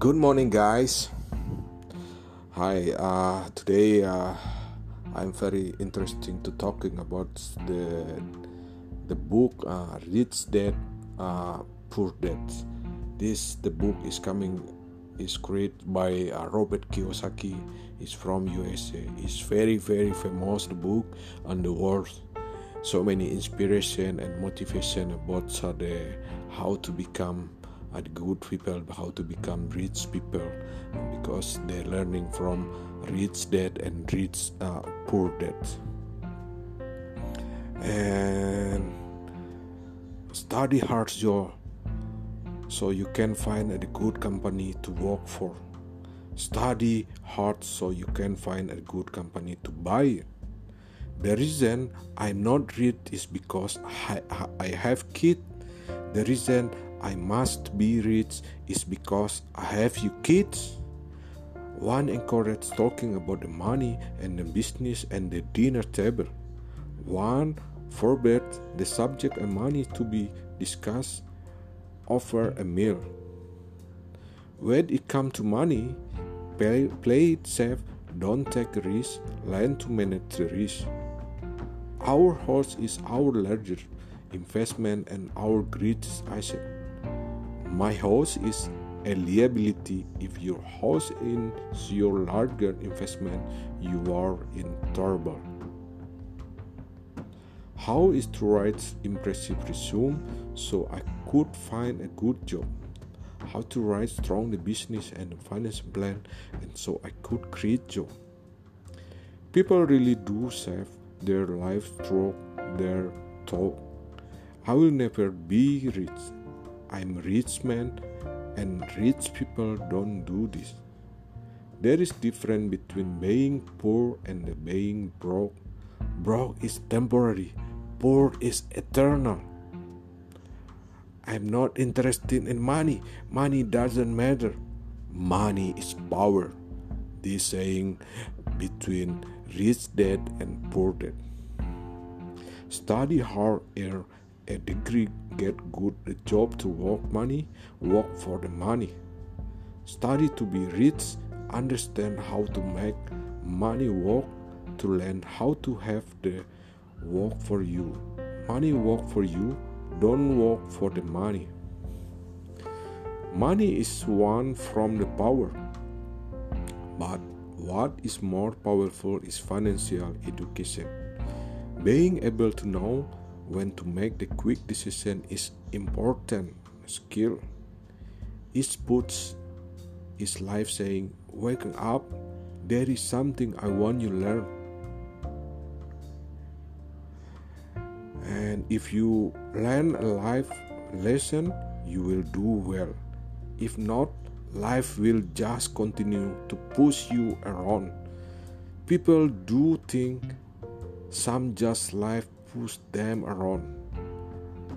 Good morning, guys. Hi. Uh, today uh, I'm very interesting to talking about the the book uh, Rich Dad uh, Poor Dad. This the book is coming is created by uh, Robert Kiyosaki. It's from USA. It's very very famous book on the world. So many inspiration and motivation about uh, the how to become a good people, how to become rich people, because they're learning from rich dad and rich uh, poor dad. And study hard, Joe, so you can find a good company to work for. Study hard so you can find a good company to buy. The reason I'm not rich is because I, I have kids. The reason I must be rich is because I have you kids. One encouraged talking about the money and the business and the dinner table. One forbade the subject of money to be discussed over a meal. When it comes to money, play, play it safe, don't take risks, learn to manage the risk. Our horse is our largest investment and our greatest asset. My house is a liability. If your house is your larger investment, you are in trouble. How is to write impressive resume so I could find a good job? How to write strong the business and finance plan and so I could create job. People really do save their life through their talk. I will never be rich. I'm rich man and rich people don't do this. There is difference between being poor and being broke. Broke is temporary, poor is eternal. I'm not interested in money. Money doesn't matter. Money is power. This saying between rich dad and poor dad. Study hard earn a degree, get good a job to work money, work for the money. Study to be rich, understand how to make money work, to learn how to have the work for you. Money work for you, don't work for the money. Money is one from the power, but what is more powerful is financial education. Being able to know when to make the quick decision is important skill. Each puts is life saying, waking up, there is something I want you learn. And if you learn a life lesson, you will do well. If not, life will just continue to push you around. People do think some just life push them around.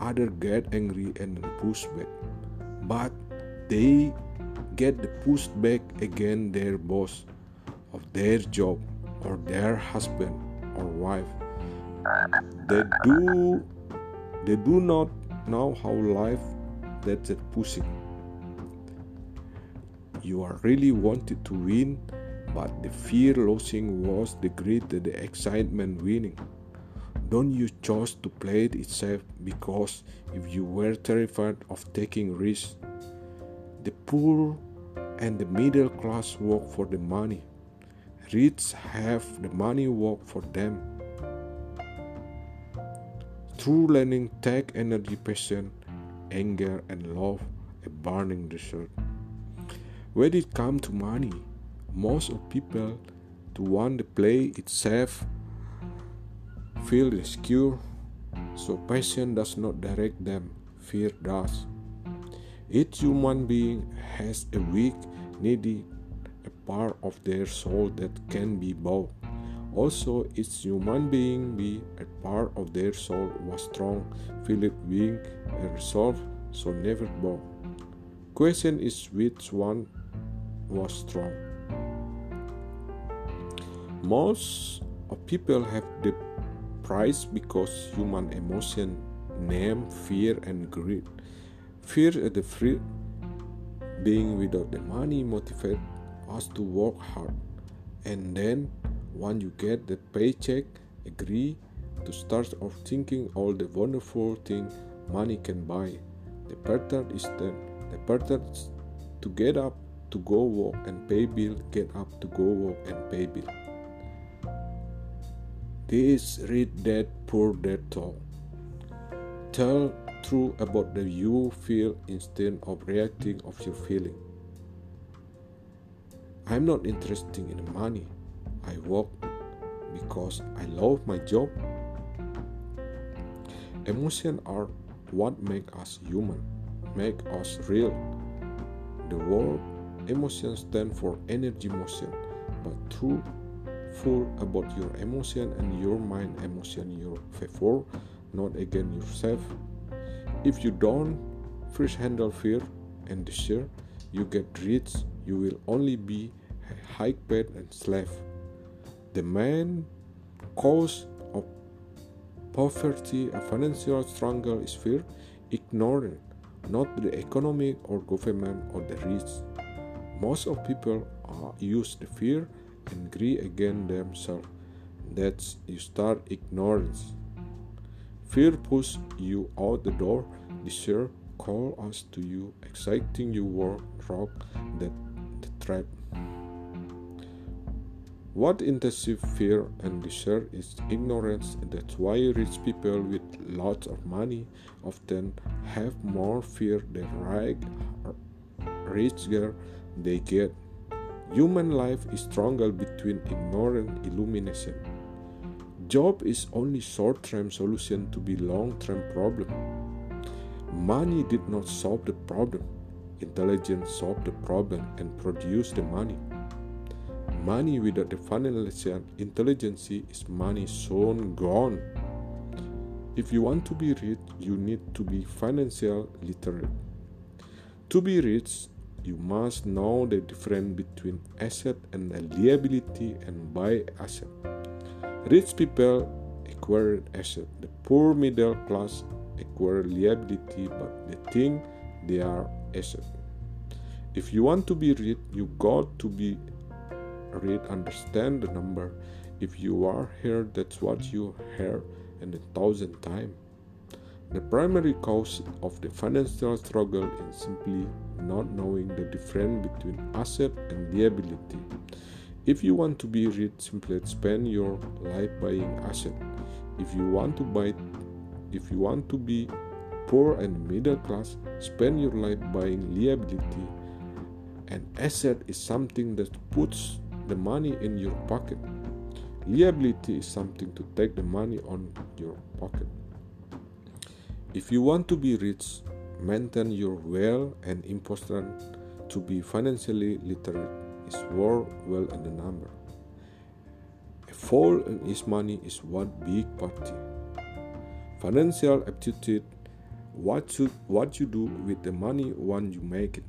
Others get angry and push back. But they get pushed back again their boss of their job or their husband or wife. They do they do not know how life that's it pushing. You are really wanted to win, but the fear losing was the greater the excitement winning. Don't you choose to play it itself because if you were terrified of taking risks, the poor and the middle class work for the money. Rich have the money work for them. True learning take energy, passion, anger, and love, a burning desert. When it comes to money, most of people to want to play it feel insecure, so passion does not direct them, fear does. Each human being has a weak, needy, a part of their soul that can be bought. Also, each human being be a part of their soul was strong, filled being a resolve, so never bow. Question is which one was strong. Most of people have the price because human emotion name fear and greed. Fear is the free Being without the money motivate us to work hard. And then, when you get the paycheck, agree to start off thinking all the wonderful thing money can buy. The pattern is then the pattern to get up to go work and pay bill, get up to go work and pay bill. This read that poor that talk. Tell true about the you feel instead of reacting of your feeling. I'm not interested in money. I work because I love my job. Emotions are what make us human, make us real. The word emotion stand for energy motion, but true about your emotion and your mind emotion your favor, not against yourself. If you don't first handle fear and desire, you get rich, you will only be a high paid and slave. The main cause of poverty and financial struggle is fear, ignorance, not the economic or government or the rich. Most of people uh, use the fear and agree against themselves. That's you start ignorance. Fear pushes you out the door. Desire call us to you, exciting you work rock that the trap. What intensive fear and desire is ignorance. That's why rich people with lots of money often have more fear than richer they get. Human life is struggle between ignorance illumination. Job is only short-term solution to be long-term problem. Money did not solve the problem. Intelligence solved the problem and produced the money. Money without the financial intelligence is money soon gone. If you want to be rich, you need to be financial literate. To be rich, you must know the difference between asset and liability and buy asset. Rich people acquire asset. The poor middle class acquire liability, but they think they are asset. If you want to be rich, you got to be read, understand the number. If you are here, that's what you hear and a thousand times. The primary cause of the financial struggle is simply not knowing the difference between asset and liability. If you want to be rich, simply spend your life buying asset. If you want to buy if you want to be poor and middle class, spend your life buying liability. An asset is something that puts the money in your pocket. Liability is something to take the money on your pocket. If you want to be rich, maintain your wealth and important to be financially literate is worth well in the number. A fall in his money is one big party. Financial aptitude what should what you do with the money when you make it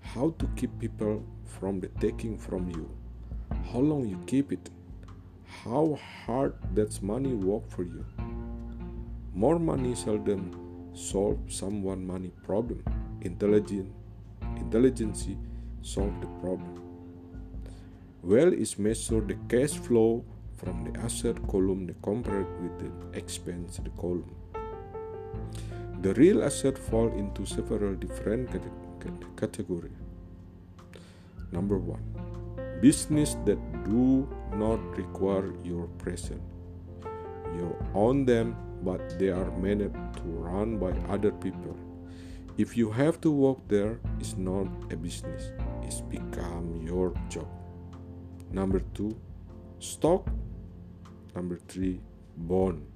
how to keep people from the taking from you how long you keep it, how hard that money work for you. More money seldom solve someone money problem. Intelligent, intelligence solve the problem. Well is measure the cash flow from the asset column the compared with the expense the column. The real asset fall into several different categories. Number one, business that do not require your presence. You own them, but they are managed to run by other people. If you have to work there, it's not a business, it's become your job. Number two, stock. Number three, bond.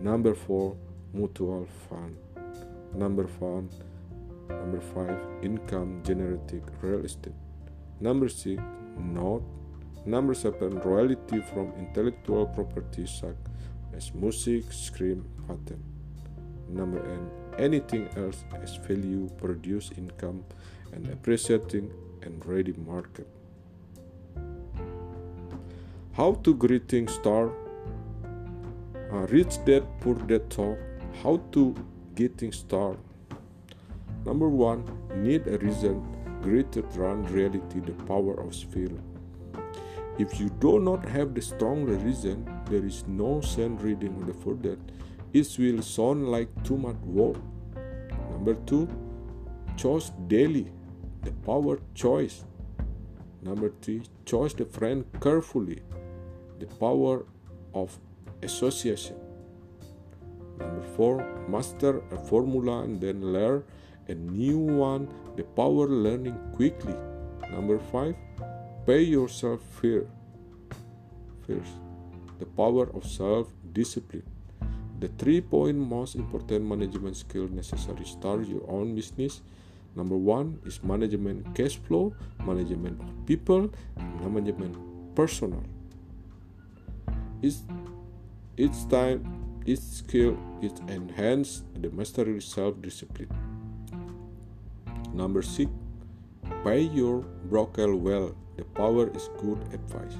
Number four, mutual fund. Number five, number five, income generating real estate. Number six, note. Number seven, royalty from intellectual property such as music, screen, pattern, Number eight, anything else as value, produce income, and appreciating and ready market. How to greeting star? Uh, rich dad, poor dad talk. How to getting star? Number one, need a reason greater than reality the power of spirit. If you do not have the strong reason, there is no sense reading the further. It will sound like too much work. Number two, choose daily, the power choice. Number three, choose the friend carefully, the power of association. Number four, master a formula and then learn a new one, the power learning quickly. Number five, pay yourself fear. First, the power of self discipline. The three point most important management skill necessary start your own business. Number one is management cash flow, management of people, and management personnel. Each, each time each skill is enhanced the mastery self discipline. Number six, pay your broker well. The power is good advice.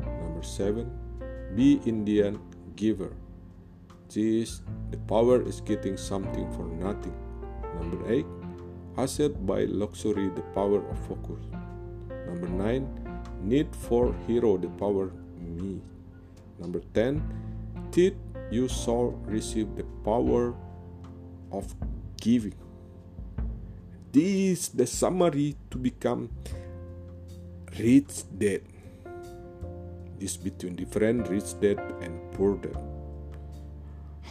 Number seven, be Indian giver. This the power is getting something for nothing. Number eight, asset by luxury the power of focus. Number nine, need for hero the power me. Number ten, teeth you shall receive the power of giving. This the summary to become rich dad. This between different rich dad and poor dad.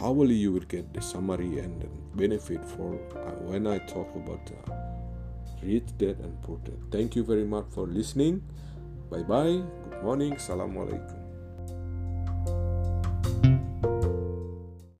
How will you will get the summary and benefit for uh, when I talk about uh, rich dad and poor dad? Thank you very much for listening. Bye bye. Good morning. Assalamualaikum.